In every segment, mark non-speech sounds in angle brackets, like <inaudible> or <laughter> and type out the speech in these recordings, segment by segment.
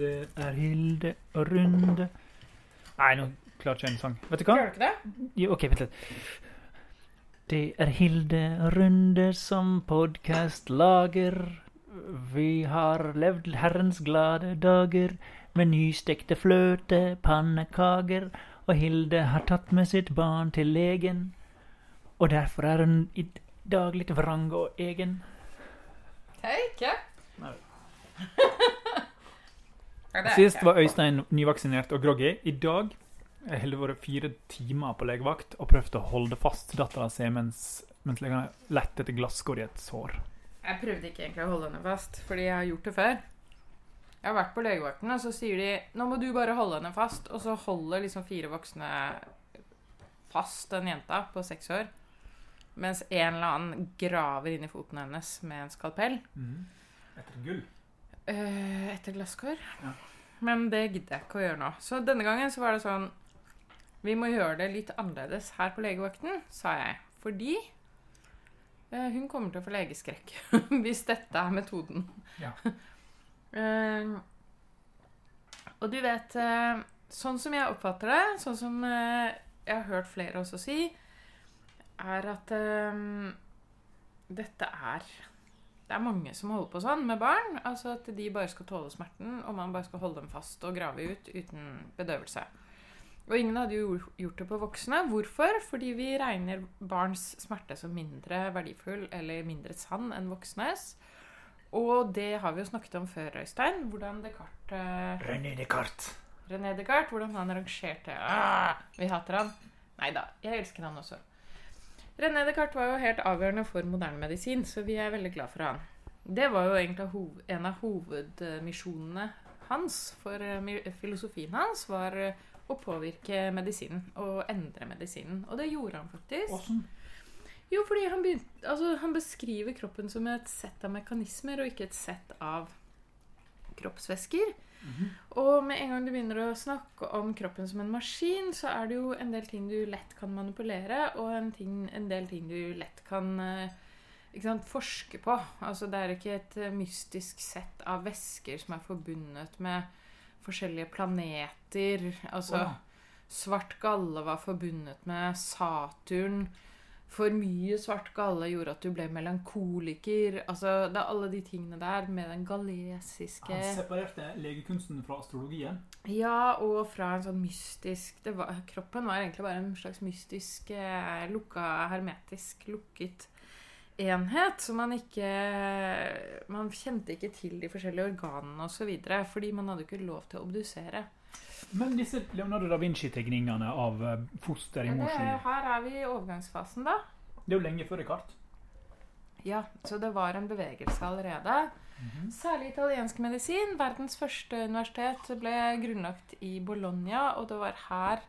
Det er Hilde og Runde Nei, nå klarte jeg en sang. Vet du hva? Klarer du ikke det? Jo, OK, vent litt. Det er Hilde og Runde som podkast lager. Vi har levd herrens glade dager med nystekte fløte, pannekaker, og Hilde har tatt med sitt barn til legen. Og derfor er hun i dag litt vrang og egen. Hei, ikke? Nei. <laughs> Sist var Øystein nyvaksinert og groggy. I dag har Hilde vært fire timer på legevakt og prøvd å holde fast dattera si mens, mens legene lette etter glasskår i et sår. Jeg prøvde ikke egentlig å holde henne fast, fordi jeg har gjort det før. Jeg har vært på legevakten, og så sier de 'Nå må du bare holde henne fast', og så holder liksom fire voksne fast den jenta på seks år, mens en eller annen graver inn i foten hennes med en skalpell. Etter gull. Eh, etter glasskår. Ja. Men det gidder jeg ikke å gjøre nå. Så denne gangen så var det sånn Vi må gjøre det litt annerledes her på legevakten, sa jeg. Fordi uh, hun kommer til å få legeskrekk <laughs> hvis dette er metoden. Ja. Uh, <laughs> og du vet Sånn som jeg oppfatter det, sånn som jeg har hørt flere også si, er at dette er det er mange som holder på sånn med barn. Altså At de bare skal tåle smerten, og man bare skal holde dem fast og grave ut uten bedøvelse. Og ingen hadde jo gjort det på voksne. Hvorfor? Fordi vi regner barns smerte som mindre verdifull eller mindre sann enn voksnes. Og det har vi jo snakket om før, Øystein. Hvordan Descartes eh, René Descartes. René Descartes, hvordan han rangerte ah, Vi hater han. Nei da, jeg elsker han også. René Descartes var jo helt avgjørende for moderne medisin, så vi er veldig glad for han. Det var jo egentlig en av hovedmisjonene hans, for eh, filosofien hans var eh, å påvirke medisinen og endre medisinen. Og det gjorde han faktisk. Hvordan? Jo, fordi han, begynte, altså, han beskriver kroppen som et sett av mekanismer, og ikke et sett av kroppsvæsker. Og med en gang du begynner å snakke om kroppen som en maskin, så er det jo en del ting du lett kan manipulere, og en, ting, en del ting du lett kan eh, sant, forske på. Altså, det er ikke et eh, mystisk sett av væsker som er forbundet med forskjellige planeter. Altså, oh. svart galle var forbundet med Saturn. For mye svart galle gjorde at du ble melankoliker. Altså, det er alle de tingene der med den galesiske Han separerte legekunsten fra astrologien. Ja, og fra en sånn mystisk det var, Kroppen var egentlig bare en slags mystisk, eh, lukka, hermetisk lukket enhet. Så man ikke Man kjente ikke til de forskjellige organene osv. Fordi man hadde ikke lov til å obdusere. Men disse Leonardo da Vinci-tegningene av eh, foster i mors liv her er vi i overgangsfasen, da. Det er jo lenge før Descartes. Ja, Så det var en bevegelse allerede. Særlig italiensk medisin. Verdens første universitet ble grunnlagt i Bologna, og det var her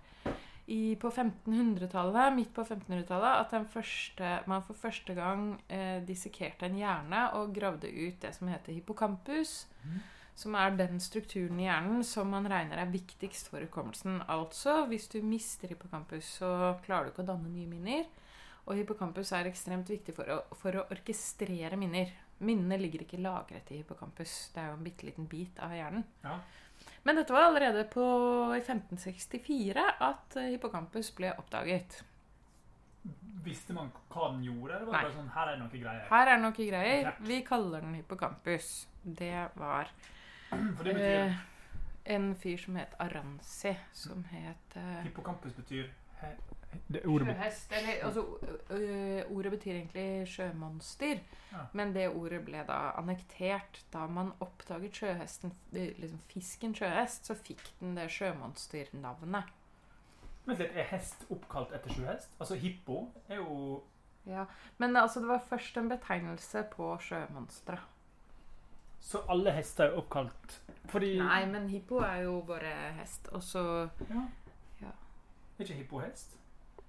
i, på 1500-tallet, midt på 1500-tallet at den første, man for første gang eh, dissekerte en hjerne og gravde ut det som heter hippocampus. Som er den strukturen i hjernen som man regner er viktigst for hukommelsen. Altså, hvis du mister hippocampus, så klarer du ikke å danne nye minner. Og hippocampus er ekstremt viktig for å, for å orkestrere minner. Minnene ligger ikke lagret i hippocampus. Det er jo en bitte liten bit av hjernen. Ja. Men dette var allerede på, i 1564 at eh, hippocampus ble oppdaget. Visste man hva den gjorde? Eller var det Nei. bare sånn Her er det noe greier. Her er det noe greier. Vi kaller den hippocampus. Det var For det betyr eh, en fyr som het Aranzi, som het eh, Hippocampus betyr he, det ordet Sjøhest. Eller, altså, ø- ordet betyr egentlig sjømonster. Ja. Men det ordet ble da annektert. Da man oppdaget sjøhesten, liksom fisken sjøhest, så fikk den det sjømonsternavnet. Men det er hest oppkalt etter sjøhest? Altså hippo er jo Ja. Men altså, det var først en betegnelse på sjømonstre. Så alle hester er oppkalt fordi Nei, men hippo er jo bare hest. Og så Ja. Ja. Er ikke hippo hest?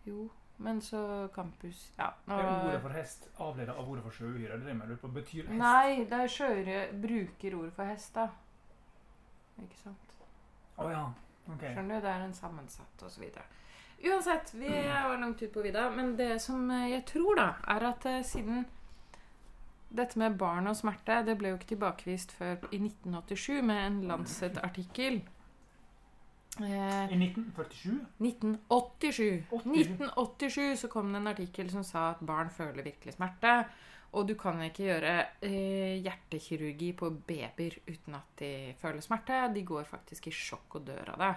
Jo, men så campus Ja. nå- Er ordet for hest avledet av ordet for sjøuhyre? Det er det jeg lurer på. Betyr hest Nei, det er sjøuhyre bruker ordet for hest, da. Ikke sant? Å ja. Ok. Skjønner du? Det er en sammensatt og så videre. Uansett, vi var langt ut på vidda. Men det som jeg tror, da, er at eh, siden dette med barn og smerte det ble jo ikke tilbakevist før i 1987 med en Lancet-artikkel. Eh, I 1947 1987. 87. 1987 så kom det en artikkel som sa at barn føler virkelig smerte. Og du kan ikke gjøre eh, hjertekirurgi på babyer uten at de føler smerte. De går faktisk i sjokk og dør av det.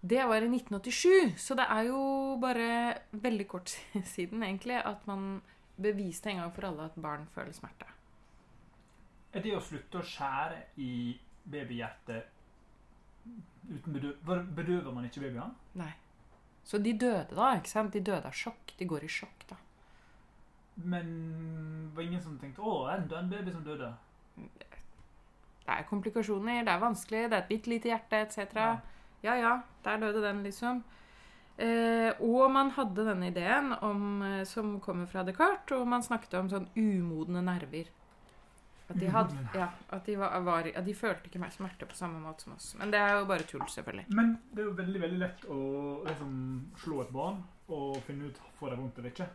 Det var i 1987, så det er jo bare veldig kort <laughs> siden egentlig at man beviste en gang for alle at barn føler smerte. Er det å slutte å skjære i babyhjertet uten bedøv... Bedøver man ikke babyene? Nei. Så de døde da, ikke sant? De døde av sjokk. De går i sjokk da. Men var ingen som tenkte 'Å, enda en baby som døde'? Det er komplikasjoner, det er vanskelig, det er et bitte lite hjerte etc. Ja. Ja ja, der døde den, liksom. Eh, og man hadde denne ideen om, eh, som kommer fra Descartes, og man snakket om sånn umodne nerver. At de, hadde, ja, at de, var, var, at de følte ikke mer smerte på samme måte som oss. Men det er jo bare tull, selvfølgelig. Men det er jo veldig veldig lett å liksom, slå et barn og finne ut får det vondt eller ikke.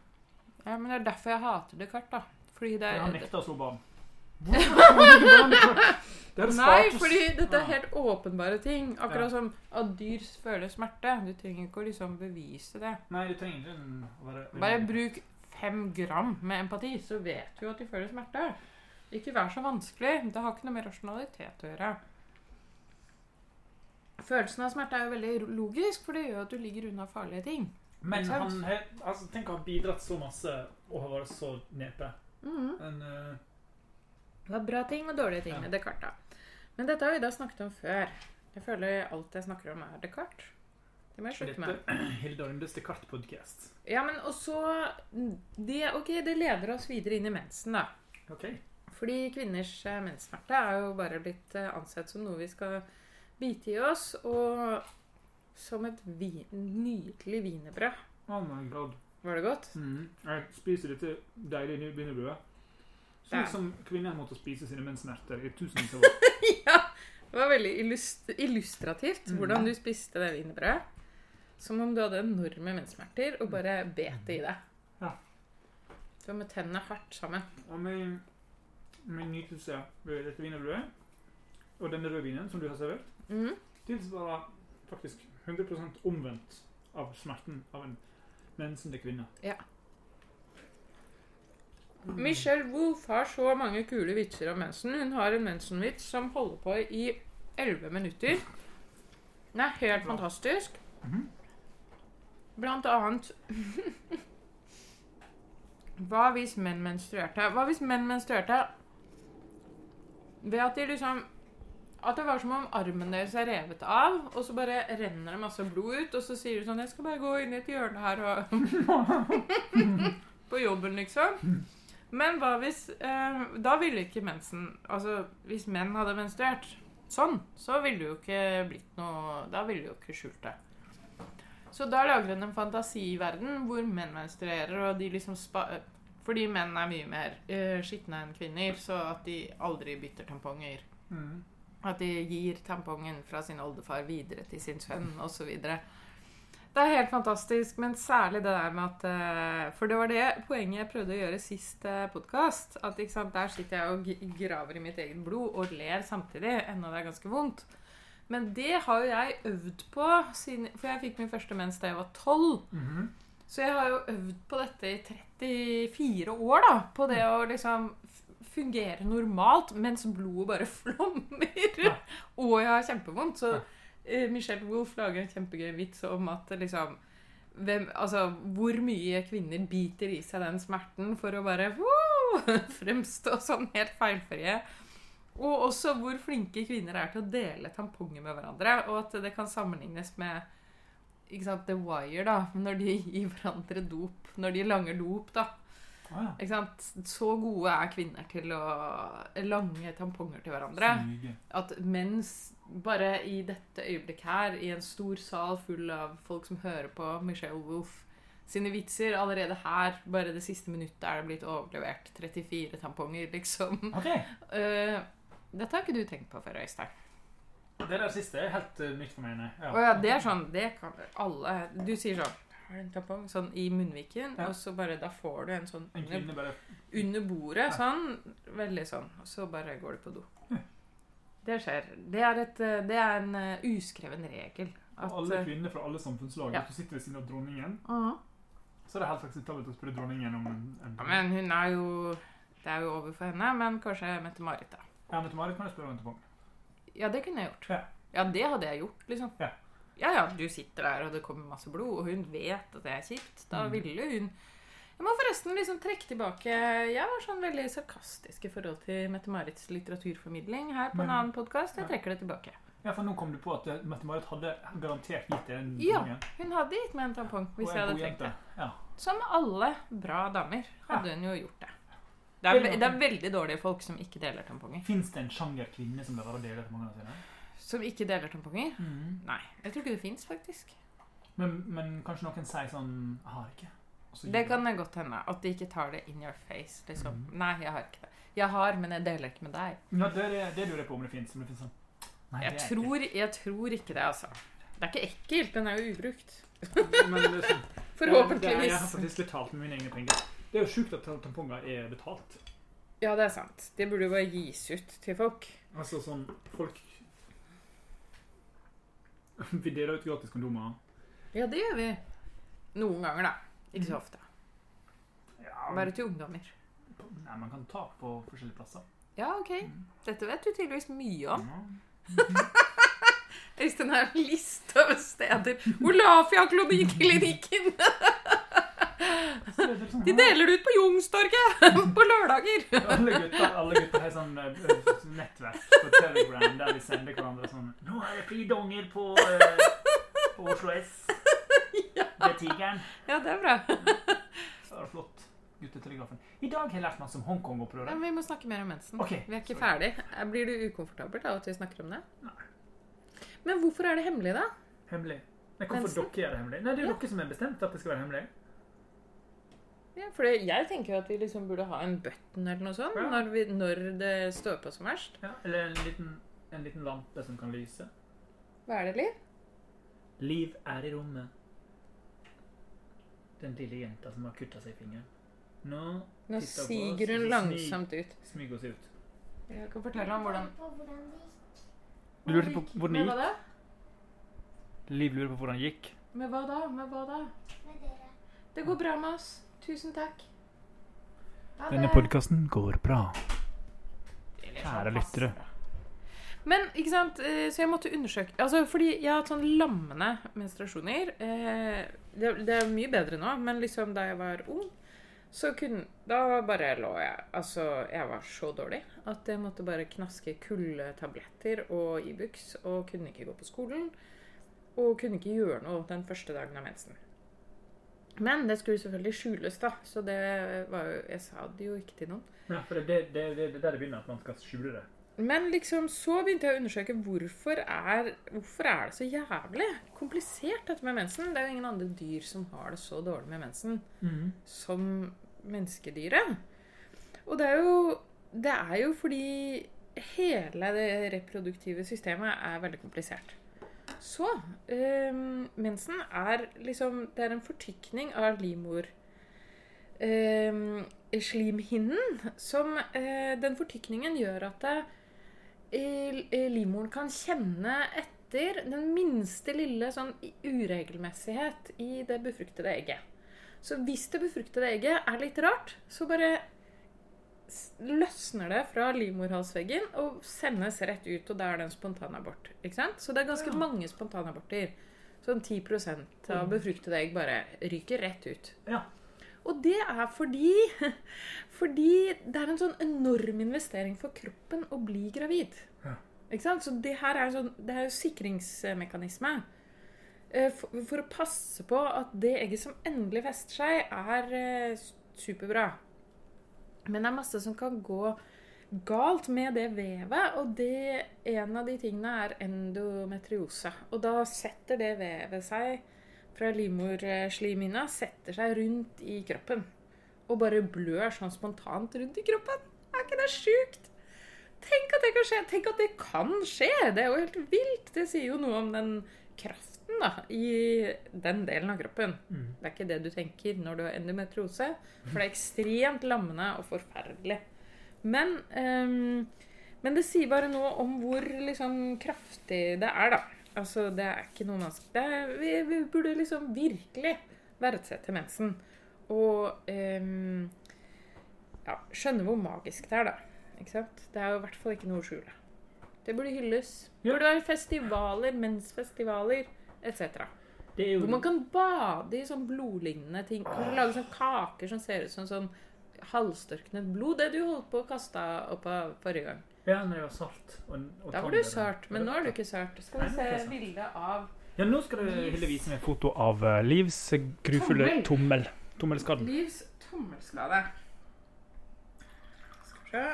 Ja, Men det er derfor jeg hater Descartes, da. Fordi det For han er nekter å slå barn. <laughs> Det Nei, fordi dette er helt åpenbare ting. Akkurat Ja. som at dyr føler smerte. Du trenger ikke å liksom bevise det. Nei, du trenger ikke bare, Bare bruk fem gram med empati, så vet du at de føler smerte. Ikke vær så vanskelig. Det har ikke noe med rasjonalitet å gjøre. Følelsen av smerte er jo veldig logisk, for det gjør at du ligger unna farlige ting. Men han har altså, Tenk å ha bidratt så masse og ha vært så nepe. Mhm. Men eh, Det var bra ting og dårlige ting med Descartes. Men dette har vi da snakket om før. Jeg føler alt jeg snakker om, er Descartes. Det må jeg slutte med. dette Hilde Arndes Descartes-podkast. Ja, men også det, Ok, det leder oss videre inn i mensen, da. OK. Fordi kvinners eh, menssmerte er jo bare blitt eh, ansett som noe vi skal bite i oss, og som et vi nydelig wienerbrød. Oh my god. Var det godt? Mm. Jeg spiser dette deilige wienerbrødet. Sånn Ja. som kvinner måtte spise sine menssmerter i tusenvis av år. <laughs> ja! Det var veldig illust illustrativt Mhm. hvordan du spiste det wienerbrødet. Som om du hadde enorme menssmerter og bare bet det i deg. Ja. Du var med tennene hardt sammen. Og min, min nytelse ved dette wienerbrødet og denne rødvinen som du har servert, mm. tilsvarer faktisk 100% omvendt av smerten av en mensende kvinne. Michelle Wolff har så mange kule vitser om mensen. Hun har en mensenvits som holder på i 11 minutter. Den er helt fantastisk. Mhm. Blant annet <laughs> Hva hvis menn menstruerte? Hva hvis menn menstruerte ved at de liksom At det var som om armen deres er revet av, og så bare renner det masse blod ut, og så sier du sånn 'Jeg skal bare gå inn i et hjørne her og <laughs> <laughs> På jobben, liksom. Men hva hvis eh, Da ville ikke mensen Altså, hvis menn hadde menstruert sånn, så ville det jo ikke blitt noe Da ville det jo ikke skjult det. Så da lager hun en fantasiverden hvor menn menstruerer, og de liksom spa Fordi menn er mye mer eh, skitne enn kvinner, så at de aldri bytter tamponger. Mm. At de gir tampongen fra sin oldefar videre til sin sønn osv. Det er helt fantastisk, men særlig det der med at eh, For det var det poenget jeg prøvde å gjøre sist eh, podkast. At sant, der sitter jeg og graver i mitt eget blod og ler samtidig, enda det er ganske vondt. Men det har jo jeg øvd på, siden, for jeg fikk min første mens da jeg var tolv. Mhm. Så jeg har jo øvd på dette i 34 år, da. På det å liksom fungere normalt mens blodet bare <laughs> flommer. Ja. Og jeg har kjempevondt. Så Ja. Eh, Michelle Wolff lager en kjempegøy vits om at liksom hvem, altså, Hvor mye kvinner biter i seg den smerten for å bare woo, <laughs> fremstå sånn helt feilfrie. Og også hvor flinke kvinner er til å dele tamponger med hverandre. Og at det kan sammenlignes med ikke sant, The Wire, da. Når de gir hverandre dop. Når de langer dop, da. Ja. Ikke sant? Så gode er kvinner til å lange tamponger til hverandre. At mens bare i dette øyeblikk her, i en stor sal full av folk som hører på Michelle Wolff sine vitser, allerede her, bare det siste minuttet, er det blitt overlevert 34 tamponger, liksom. Okay. Uh, dette har ikke du tenkt på før, Øystein. Det der siste er helt eh, nytt for meg. Ja. Oh, ja, det er sånn Det kan alle Du sier sånn har du en tampong sånn i munnviken, Ja. og så bare da får du en sånn En under, under bordet, Ja. sånn. Veldig sånn. Og så bare går du på do. Ja. Det skjer. Det er, et, eh, det er en uh, uskreven regel. At, Alle eh, kvinner fra alle samfunnslag. Hvis du sitter ved siden av dronningen, mhm. så er det helt akseptabelt å spørre dronningen om en, en ja, Men hun er jo Det er jo over for henne, men kanskje Mette-Marit, da. Ja, Mette-Marit kan jeg spørre om en tampong. Ja, det kunne jeg gjort. Ja. Ja, det hadde jeg gjort, liksom. Ja. Ja, ja, du sitter der, og det kommer masse blod, og hun vet at det er kjipt. Da Mhm. ville hun Jeg må forresten liksom trekke tilbake Jeg var sånn veldig sarkastisk i forhold til Mette-Marits litteraturformidling her på Men- en annen podkast. Jeg trekker det tilbake. Ja, for nå kom du på at eh, Mette-Marit hadde garantert gitt deg en tampong. Ja. Hun hadde gitt meg en tampong hvis jeg hadde trengt det. Ja. Som alle bra damer hadde hun jo gjort det. Det er, Det er veldig dårlige folk som ikke deler tamponger. Fins det en sjanger kvinne som være å dele tampongene sine? Som ikke deler tamponger? Mm. Nei. Jeg tror ikke det fins, faktisk. Men, men kanskje noen sier sånn 'Jeg har ikke'. Det kan det godt hende. At de ikke tar det in your face. Liksom. Mm. Nei, jeg har ikke det. Jeg har, men jeg deler ikke med deg. Ja, det, er- det lurer jeg på om det fins. Sånn Jeg tror, jeg tror ikke det, altså. Det er ikke ekkelt. Den er jo ubrukt. Men det sånn, <laughs> Det, jeg har faktisk betalt med mine egne penger. Det er jo sjukt at tamponger er betalt. Ja, det er sant. Det burde jo bare gis ut til folk. Altså sånn Folk <laughs> Vi deler ut gratis kondomer. Ja, det gjør vi. Noen ganger, da. Ikke så ofte. Ja, Bare til ungdommer. Nei, man kan ta på forskjellige plasser. Ja, OK. Dette vet du tydeligvis mye om. Øystein <laughs> har en liste over steder. Olafia-klinikken! <laughs> De deler det ut på Youngstorget <laughs> på lørdager. Alle gutter har sånn eh, nettverk på Telegram der vi sender hverandre sånn Nå er det fridonger på, uh, på Oslo S. Det er tigeren. Ja, det er bra. Så er det flott. Guttetelegrafen. I dag har jeg lært masse om Hongkong-opprøret. Ja, vi må snakke mer om mensen. Okay, Vi er ikke sorry. ferdig. Blir du ukomfortabel av at vi snakker om det? Nei. Men hvorfor er det hemmelig, da? Hemmelig. Nei, hvorfor Mensen? dere gjør det hemmelig? Nei, det er jo Ja. dere som har bestemt at det skal være hemmelig. Ja, for jeg tenker jo at vi liksom burde ha en button eller noe sånt Ja. når, vi, når det står på som verst. Ja, eller en liten, en liten lampe som kan lyse. Hva er det, Liv? Liv er i rommet. Den lille jenta som har kutta seg i fingeren. Nå Nå siger hun langsomt ut. smyger hun seg ut. Jeg kan fortelle om hvordan. Du lurte på hvordan det gikk? Liv lurer på hvordan det gikk. Med hva da? Med hva da? Med dere. Det går bra med oss. Tusen takk. Ha Denne podkasten går bra. Kjære sånn lyttere. Men, ikke sant, eh, så jeg måtte undersøke Altså, fordi jeg har hatt sånn lammende menstruasjoner. Eh, det, det er mye bedre nå, men liksom da jeg var ung, så kunne Da bare lå jeg Altså, jeg var så dårlig at jeg måtte bare knaske kuldetabletter og Ibux og kunne ikke gå på skolen. Og kunne ikke gjøre noe den første dagen av mensen. Men det skulle selvfølgelig skjules, da. Så det var jo Jeg sa det jo ikke til noen. Ja, for det, er der det begynner, at man skal skjule det. Men liksom så begynte jeg å undersøke hvorfor er, hvorfor er det så jævlig komplisert dette med mensen. Det er jo ingen andre dyr som har det så dårlig med mensen som menneskedyret. Og det er jo, det er jo fordi hele det reproduktive systemet er veldig komplisert. Så øhm, mensen er liksom Det er en fortykning av livmor øhm, slimhinnen som øh, Den fortykningen gjør at det, eh, livmoren kan kjenne etter den minste lille sånn uregelmessighet i det befruktede egget. Så hvis det befruktede egget er litt rart, så bare løsner det fra livmorhalsveggen og sendes rett ut, og da er det en spontanabort. Ikke sant? Så det er ganske Ja. mange spontanaborter. Sånn 10% av befruktede egg bare ryker rett ut. Ja. Og det er fordi <laughs> Fordi det er en sånn enorm investering for kroppen å bli gravid. Ja. Ikke sant? Så det her er, sånn, det er jo sikringsmekanisme. Eh, For, for å passe på at det egget som endelig fester seg, er eh, superbra. Men det er masse som kan gå galt med det vevet, og det, en av de tingene er endometriose. Og da setter det vevet seg fra livmorslimhinna, setter seg rundt i kroppen. Og bare blør sånn spontant rundt i kroppen. Er ikke det sjukt? Tenk at det kan skje! Tenk at det kan skje! Det er jo helt vilt! Det sier jo noe om den kraften kosten da, i den delen av kroppen. Mm. Det er ikke det du tenker når du har endometriose, for det er ekstremt lammende og forferdelig. Men, um, men det sier bare noe om hvor liksom kraftig det er, da. Altså, det er ikke noe er, vi, vi burde liksom virkelig verdsette mensen. Og um, ja, skjønne hvor magisk det er, da. Ikke sant? Det er jo i hvert fall ikke noe å skjule. Det burde hylles. Det burde være festivaler, mensfestivaler etc. Jo Hvor man kan bade i sånn blodlignende ting. Kan du lage sånne kaker som ser ut som sånn halvstørknet blod? Det du holdt på å kaste opp av forrige gang. Ja, når det var salt. Og, og Da var du sørt, men nå er du ikke sørt. Skal vi se bilde av Ja, nå skal du Hilde vise meg foto av uh, Livs grufulle Tommel. tommel. Tommelskadden. Livs tommelskade. Skal vi se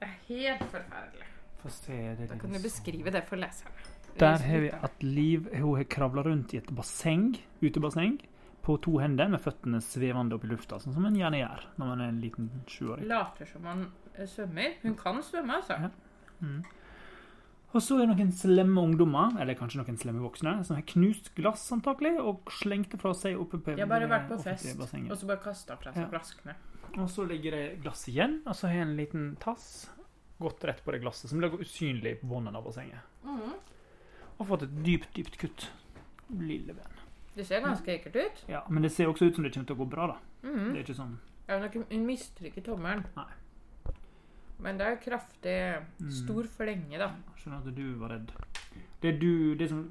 Det er helt forferdelig. Få se det Da kan du beskrive det for leserne. Der har vi at Liv hun har kravla rundt i et basseng, utebasseng, på to hender med føttene svevende opp i lufta, sånn som en gjerne gjør når man er en liten sjuåring. Later som han eh, svømmer. Hun kan svømme, altså. Ja. Mm. Og så er det noen slemme ungdommer, eller kanskje noen slemme voksne, som har knust glass antakelig, og slengte fra seg oppe på De har bare vært på fest, bassenget. og så bare kasta fra seg Ja. flaskene. Og så ligger det glass igjen, og så har jeg en liten tass gått rett på det glasset, som ligger usynlig på bunnen av bassenget. Mm. Og fått et dypt, dypt kutt. Lille venn. Det ser ganske ekkelt ut. Ja, men det ser også ut som det kommer til å gå bra, da. Mm. Det er ikke sånn Ja, Hun mister ikke tommelen. Nei. Men det er kraftig, Mm. stor flenge, da. Skjønner at du var redd. Det du, det som,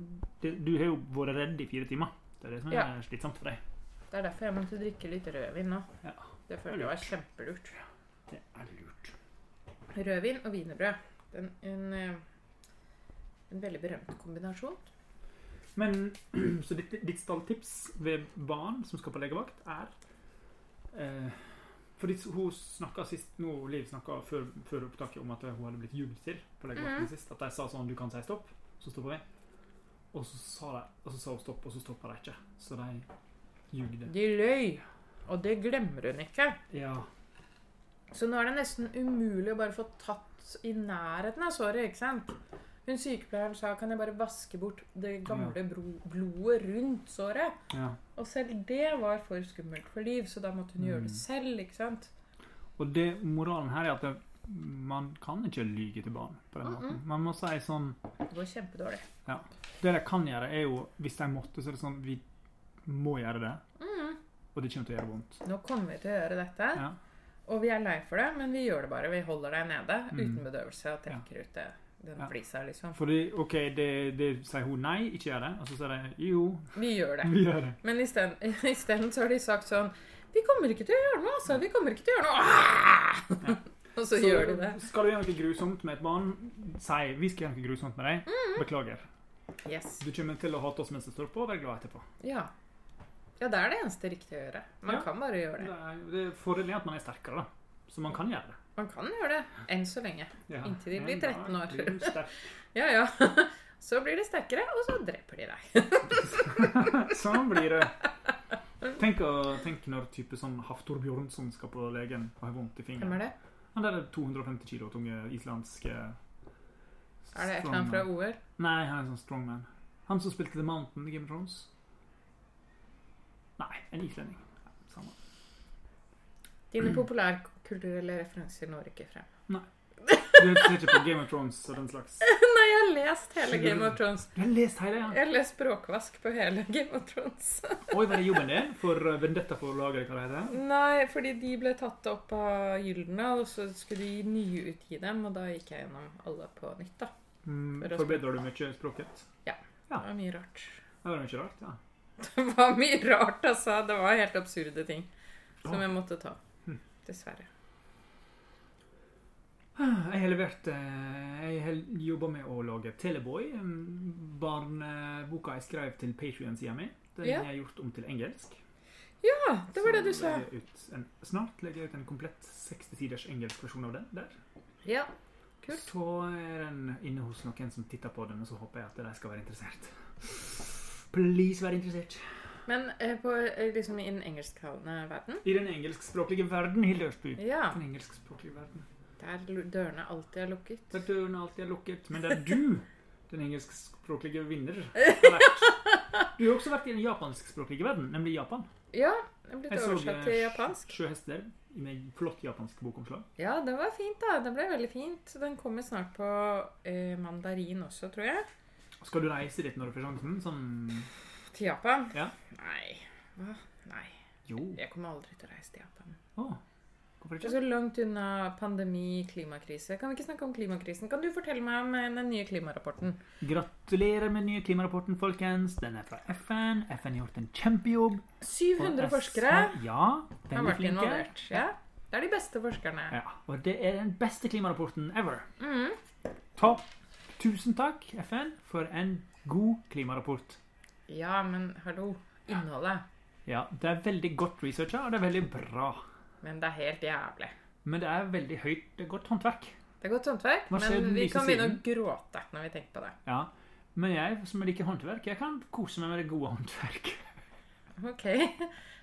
det, du har jo vært redd i fire timer. Det er det som er Ja. slitsomt for deg. Det er derfor jeg måtte drikke litt rødvin nå. Ja. Det føler jeg var kjempelurt. Det er lurt. Rødvin og wienerbrød. En, en, eh, en veldig berømt kombinasjon. Men <clears throat> så ditt, ditt stalltips ved barn som skal på legevakt, er eh, Fordi hun snakka sist nå, Liv snakka før, før opptaket om at hun hadde blitt ljugd til på legevakten mm. sist. At de sa sånn 'Du kan si stopp', så stopper vi. Og så sa, de, og så sa hun stopp, og så stoppa de ikke. Så de ljugde. De løy. Og det glemmer hun ikke. Ja. Så nå er det nesten umulig å bare få tatt i nærheten av såret, ikke sant? Hun sykepleieren sa kan jeg bare vaske bort det gamle blodet rundt såret. ja. Og selv det var for skummelt for Liv, så da måtte hun gjøre Mm. det selv, ikke sant? Og det, moralen her er at det, man kan ikke lyge til barn på den måten. Mhm. Man må si sånn Det går kjempedårlig. Ja. Det de kan gjøre, er jo Hvis de måtte, så er det sånn Vi må gjøre det, Mhm. og det kommer til å gjøre vondt. Nå kommer vi til å gjøre dette, Ja. Og vi er lei for det, men vi gjør det bare. Vi holder deg nede Mm. uten bedøvelse og trekker ut det, den Ja. flisa, liksom. Fordi OK, det, det sier hun nei, ikke gjør det. Og så sier de jo, Vi gjør det. <laughs> vi gjør det. Men isteden <laughs> så har de sagt sånn Vi kommer ikke til å gjøre noe, altså. Vi kommer ikke til å gjøre noe. Ja. <laughs> Og så, gjør de det. Skal du gjøre noe grusomt med et barn, si vi skal gjøre noe grusomt med deg. Mm. Beklager. Yes. Du kommer til å hate oss mens det står på, og være glad etterpå. Ja. Ja, det er det eneste riktige å gjøre. Man Ja. kan bare gjøre Det det. er, det er Fordelen er at man er sterkere, da. Så man kan gjøre det. Man kan gjøre det. Enn så lenge. Ja. Inntil de blir Men da 13 år. blir. <laughs> Ja, ja. <laughs> Så blir de sterkere, og så dreper de deg. <laughs> Sånn blir det. Tenk, å, tenk når type sånn Haftor Bjørnson skal på legen og har vondt i fingeren. Hvem er det? Han der 250 kilo tunge islandske Er det et eller annet fra OL? Nei, han er en sånn strongman. Han som spilte The Mountain i Game of Thrones. Nei, en islending. Ja, Samme. Dine populærkulturelle referanser når ikke frem. Nei. Du ser ikke på Game of Thrones og den slags. <laughs> Nei, jeg har lest hele Game of Thrones. Du har lest hele, ja? Jeg har lest språkvask på hele Game of Thrones. <laughs> Oi, var det jobben din for vendetta Vendetta-forlaget, hva det heter? Nei, fordi de ble tatt opp av Gyldene, og så skulle de nyutgi dem, og da gikk jeg gjennom alle på nytt, da. Mm, For forbedrer du mye språket? Ja, Det var mye rart. Det var mye rart, ja. <laughs> Det var mye rart, altså. Det var helt absurde ting som jeg måtte ta. Hm. Dessverre. Jeg har levert eh, Jeg har jobba med å lage Teleboy. Barneboka jeg skrev til Patrion-sida mi. Den Ja. har jeg gjort om til engelsk. Ja, det var det du sa. en, snart legger jeg ut en komplett 60-siders engelsk versjon av den der. Ja. Kult. Så er den inne hos noen som titter på den, og så håper jeg at de skal være interessert. Please vær interessert. Men eh, på, eh, liksom i den engelsktalende verden I den engelskspråklige verden, Hilde Østby. Ja. Den engelskspråklige verden. Der dørene alltid er lukket. Der dørene alltid er lukket. Men det er du, <laughs> den engelskspråklige vinner, har vært. Du har også vært i den japanskspråklige verden, nemlig Japan. Ja, jeg blitt Jeg oversatt til japansk. Sjø Sjøhester med flott japansk bokomslag. Ja, det var fint, da. Det ble veldig fint. Den kommer snart på eh, mandarin også, tror jeg. Skal du reise dit når du får sjansen? Sånn Til Japan? Ja. Nei. Hva? Nei. Jo. Jeg kommer aldri til å reise til Japan. Å, hvorfor Det er så langt unna pandemi, klimakrise. Kan vi ikke snakke om klimakrisen? Kan du fortelle meg om eh, den nye klimarapporten? Gratulerer med den nye klimarapporten, folkens. Den er fra FN. FN har gjort en kjempejobb. 700 forskere Ja, har veldig vært involvert. Ja. Det er de beste forskerne. Ja, og det er den beste klimarapporten ever. Mm. Topp. Tusen takk, FN, for en god klimarapport. Ja, men hallo. Innholdet. Ja, det er veldig godt researcha, og det er veldig bra. Men det er helt jævlig. Men det er veldig høyt, det er godt håndverk. Det er godt håndverk, men vi kan begynne å gråte når vi tenker på det. Ja, men jeg som liker håndverk, jeg kan kose meg med det gode håndverk. <laughs> Ok.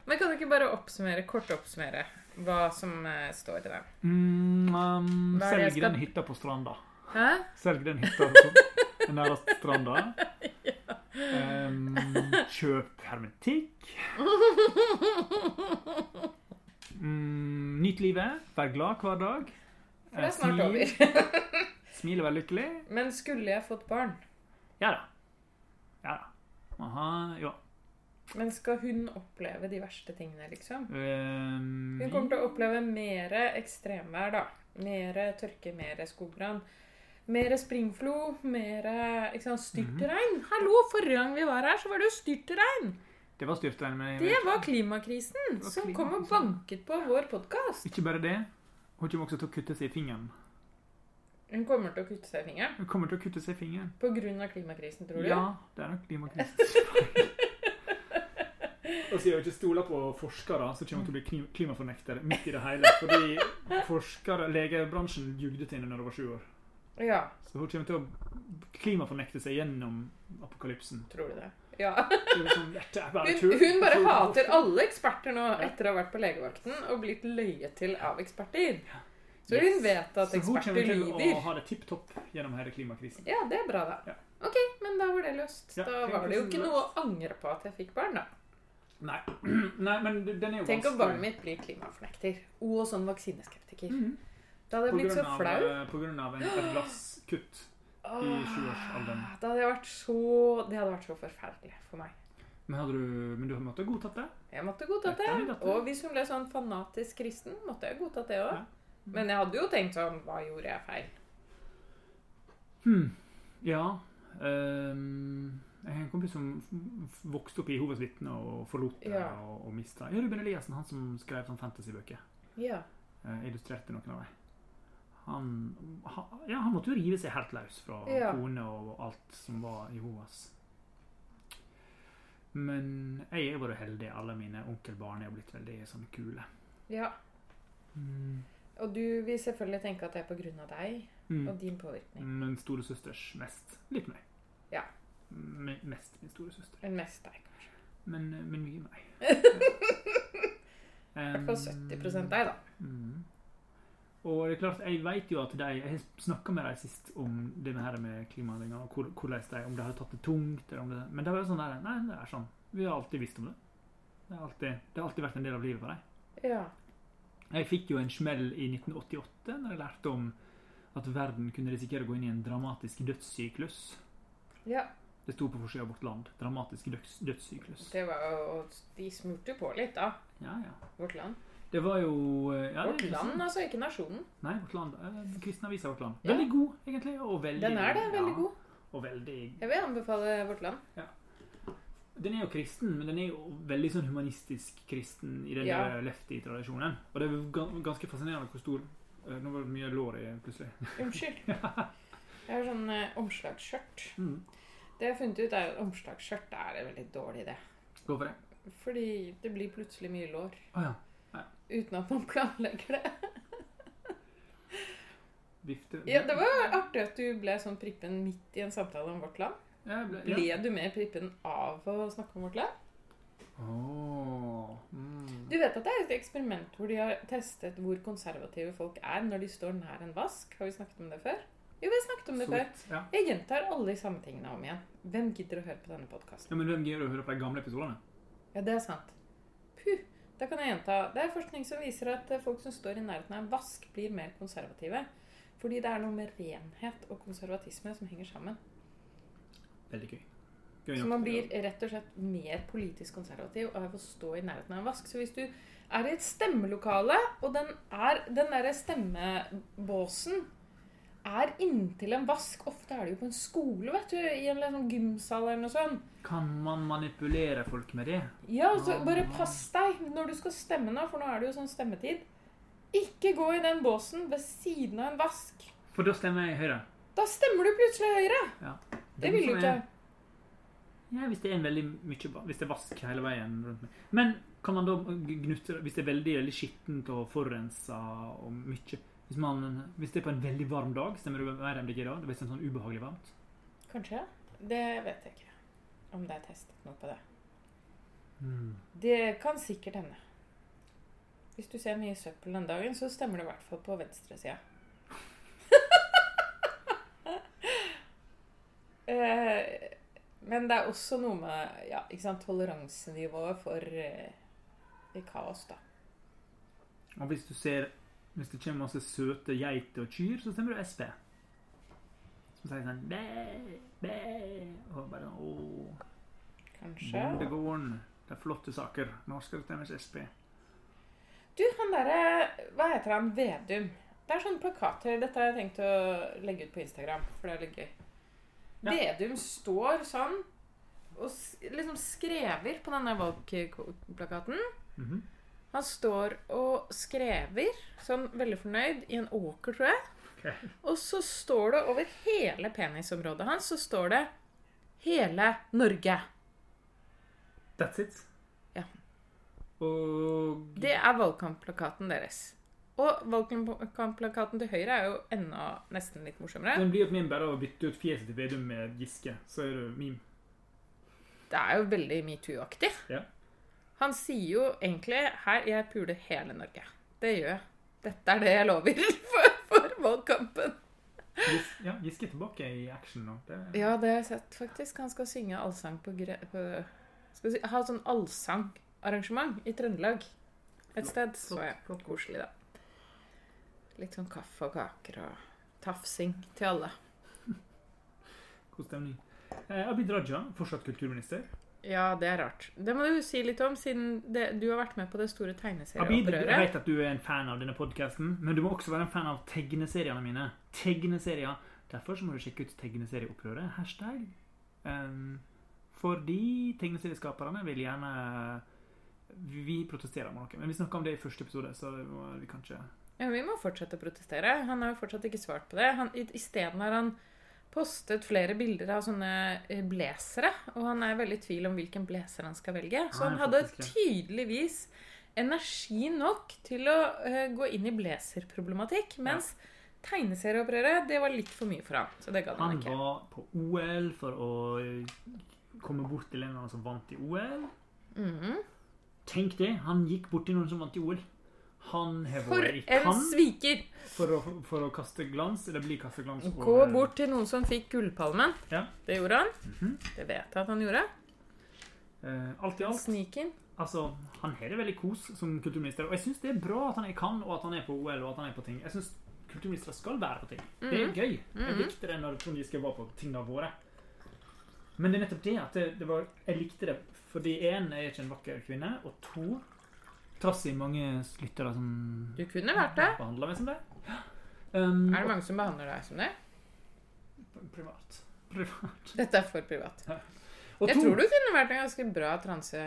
Men kan du ikke bare oppsummere, kort oppsummere hva som eh, står i den? Mm, um, Hva det jeg selg skal- den hytta på stranda. Hæ? Selg den hytta på nærmest stranda. Um, <laughs> kjøp hermetikk. Mm, nyt livet. Vær glad hver dag. For det er snart Smil. over. <laughs> Smil og vær lykkelig. Men skulle jeg fått barn, Ja da. Ja da. Aha, ja. men skal hun oppleve de verste tingene, liksom? Um, Hun kommer til å oppleve mer ekstremvær, da. Mer tørke, mer skogbrann. Mer springflo, mer styrtregn. Mhm. Hallo, forrige gang vi var her, så var det jo styrtregn! Det var styrtregn. med Det var klimakrisen var som kom og banket på vår podkast. Ikke bare det. Hun kommer også til å kutte seg i fingeren. Hun kommer til å kutte seg i fingeren Hun kommer til å kutte seg i fingeren. På grunn av klimakrisen, tror du? Ja, det er nok klimakrisen. <laughs> Og siden hun ikke stoler på forskere, så kommer hun til å bli klim- klimafornekter midt i det hele. <laughs> Fordi forskere, legebransjen jugde til henne når hun var sju år. Ja, Så hun kommer til å klimafornekte seg gjennom apokalypsen. tror du det? Ja. Bare Hun, hun bare hater alle eksperter nå etter å ha vært på legevakten og blitt løyet til av eksperter. Så hun vet at Så hun kommer eksperter til å ha det tipp topp gjennom hele klimakrisen. Ja, det er bra, da. Ja. Ok, men da var det løst. Ja, Da var det jo ikke noe å angre på at jeg fikk barn, da. Nei, <clears throat> Nei men den er jo Tenk om barnet mitt blir klimafornekter. Og sånn vaksineskeptiker. Mhm. Da hadde jeg blitt så flau. eh, På grunn av en, et glasskutt. i sjuårsalderen. Ah, Det hadde vært så Det hadde vært så forferdelig for meg. Men, du, men du måtte godtatt det? Jeg måtte godtatt det. Og hvis hun ble sånn fanatisk kristen, måtte jeg godtatt det òg. Ja. Men jeg hadde jo tenkt sånn Hva gjorde jeg feil? Hmm. Ja. Um jeg har en kompis som vokste opp i Jehovas vitne og forlot det Ja. og, og mista Ruben Eliassen, han som skrev sånn fantasybøker. Ja. eh, illustrerte noen av dem. Han, han, ja, han måtte jo rive seg helt løs fra Ja. kone og alt som var Jehovas. Men jeg har vært heldig. Alle mine onkelbarn er blitt veldig sånn kule. ja. Mm. Og du vil selvfølgelig tenke at det er på grunn av deg Mm. og din påvirkning. Men storesøsters mest. Litt meg. Ja. M Mest min storesøster. Men mest deg. Men, men mye meg. <laughs> <laughs> I hvert fall 70 deg, da. Mm. Og det er klart, jeg vet jo at de Jeg har snakka med dem sist om det med, her med klimaendringer, og hvor- hvordan de, om de har tatt det tungt. Eller om det, men det var jo sånn der Nei, det er sånn. Vi har alltid visst om det. Det har alltid, det har alltid vært en del av livet for dem. Ja. Jeg fikk jo en smell i 1988 når jeg lærte om at verden kunne risikere å gå inn i en dramatisk dødssyklus. ja. Det sto på forsida av Vårt Land. Dramatisk døds, dødssyklus. Det var jo De smurte på litt, da. Ja, ja. Vårt Land. Det var jo eh, ja, Vårt. Land, altså, ikke nasjonen. Nei, Vårt Land. Eh, Kristne avisa Vårt Land. Veldig god, egentlig. Og veldig, Den er det. Veldig ja, god. Og veldig Jeg vil anbefale Vårt Land. Ja. Den er jo kristen, men den er jo veldig sånn humanistisk kristen i den Ja. lefty-tradisjonen. Og det er ganske fascinerende hvor stor eh, Nå var det mye lår i plutselig. <laughs> Unnskyld. Jeg har sånn eh, omslagsskjørt. Mm. Det jeg har funnet ut, er at omslagsskjørt er en veldig dårlig idé. Hvorfor det? Fordi det blir plutselig mye lår. Å ja. Uten at man planlegger det. Vifte Ja, Det var artig at du ble sånn prippen midt i en samtale om Vårt Land. Ja, ble, ja. Ble du mer prippen av å snakke om Vårt Land? Oh, mm. Du vet at det er et eksperiment hvor de har testet hvor konservative folk er når de står nær en vask? Har vi snakket om det før? Jo, vi har snakket om det Så før. Ja. Jeg gjentar alle de samme tingene om igjen. Hvem gidder å høre på denne podkasten? ja, men hvem gidder å høre på de gamle episodene? Ja, det er sant. Puh. Da kan jeg gjenta. Det er forskning som viser at eh, folk som står i nærheten av en vask, blir mer konservative. Fordi det er noe med renhet og konservatisme som henger sammen. Veldig gøy. gøy Så man blir rett og slett mer politisk konservativ av å stå i nærheten av en vask. Så hvis du er i et stemmelokale, og den, er, den derre stemmebåsen er inntil en vask Ofte er det jo på en skole, vet du, i en liksom gymsal eller noe sånt. Kan man manipulere folk med det? Ja, så bare pass deg når du skal stemme nå, for nå er det jo sånn stemmetid. Ikke gå i den båsen ved siden av en vask. For da stemmer jeg Høyre. Da stemmer du plutselig Høyre. Ja. Det vil du ikke. Ja, hvis det er en veldig mye Hvis det er vask hele veien rundt meg. Men kan man da gnutte Hvis det er veldig veldig skittent og forurensa og mye hvis, man, hvis det er på en veldig varm dag, stemmer du mer MDG da? Det er sånn ubehagelig varmt? Kanskje. Det vet jeg ikke. Om det er testet noe på det. Mm. Det kan sikkert hende. Hvis du ser mye søppel den dagen, så stemmer det i hvert fall på venstresida. <laughs> Eh, Men det er også noe med ja, sant, toleransenivået for eh, kaos, da. Og hvis du ser Hvis det kommer masse søte geiter og kyr, så stemmer du Sp. Som sier sånn bæ, bæ, Og bare Å, Kanskje. bondegården. Det er flotte saker. Nå skal det stemmes Sp. Du, han derre Hva heter han? Vedum. Det er sånne plakater. Dette har jeg tenkt å legge ut på Instagram, for det er litt gøy. Ja. Vedum står sånn og liksom skrever på denne valgplakaten. Mhm. Han står og skrever, sånn veldig fornøyd, i en åker, tror jeg. Ok. Og så står det over hele penisområdet hans, så står det 'Hele Norge'. That's it. Ja. Og Det er valgkampplakaten deres. Og valgkampplakaten til Høyre er jo enda nesten litt morsommere. Den blir et meme bare av å bytte ut fjeset til Vedum med Giske. Så er det meme. Det er jo veldig metoo-aktig. Ja. Han sier jo egentlig 'Her, jeg puler hele Norge'. Det gjør jeg. Dette er det jeg lover <laughs> for, for valgkampen. Gis, ja, Giske tilbake i action nå. Det, Ja, det har jeg sett faktisk. Han skal synge allsang på, gre på Skal si, ha sånn allsangarrangement i Trøndelag et sted. Så jeg. Koselig, da. Litt sånn kaffe og kaker og tafsing til alle. <laughs> God stemning. Eh, Abid Raja, fortsatt kulturminister. Ja, det er rart. Det må du si litt om, siden det, du har vært med på det store Abid, jeg vet at du er en fan av denne podkasten, men du må også være en fan av tegneseriene mine. Tegneserier. Derfor så må du sjekke ut tegneserieopprøret. Hashtag. Um, fordi tegneserieskaperne vil gjerne Vi protesterer mot noe. Men vi snakka om det i første episode, så vi kan ikke Ja, vi må fortsette å protestere. Han har jo fortsatt ikke svart på det. Han, i- Isteden har han postet flere bilder av sånne eh, blazere, og han er veldig i tvil om hvilken blazer han skal velge. Så Han han hadde tydeligvis energi nok til å eh, gå inn i blazerproblematikk, mens tegneserieopprøret, det var litt for mye for han. Så det gadd han Han ikke. var på OL for å eh, komme bort til en eller annen som vant i OL. Mhm. Tenk det! Han gikk bort til noen som vant i OL. Han har vært i Cannes sviker! for å, for å kaste glans. Eller bli kastet glans. Gå bort til noen som fikk Gullpalmen. Ja. Det gjorde han. Mhm. Det vet jeg at han gjorde. Eh, alt i alt Sniken. Altså, Han har det veldig kos som kulturminister. Og jeg syns det er bra at han er i Cannes, og at han er på OL og at han er på ting. Jeg syns kulturministre skal være på ting. Det er Mhm. gøy. Jeg Mhm. likte det når Trond Giske var på tingene våre. Men det er nettopp det at det, det var, jeg likte det fordi én er ikke en vakker kvinne, og to Trass i mange lyttere som Du kunne vært det. behandler meg som det. <gasps> Um, Er det mange som behandler deg som det? Privat. Privat. <laughs> Dette er for privat. Og Jeg to, tror du kunne vært en ganske bra transe,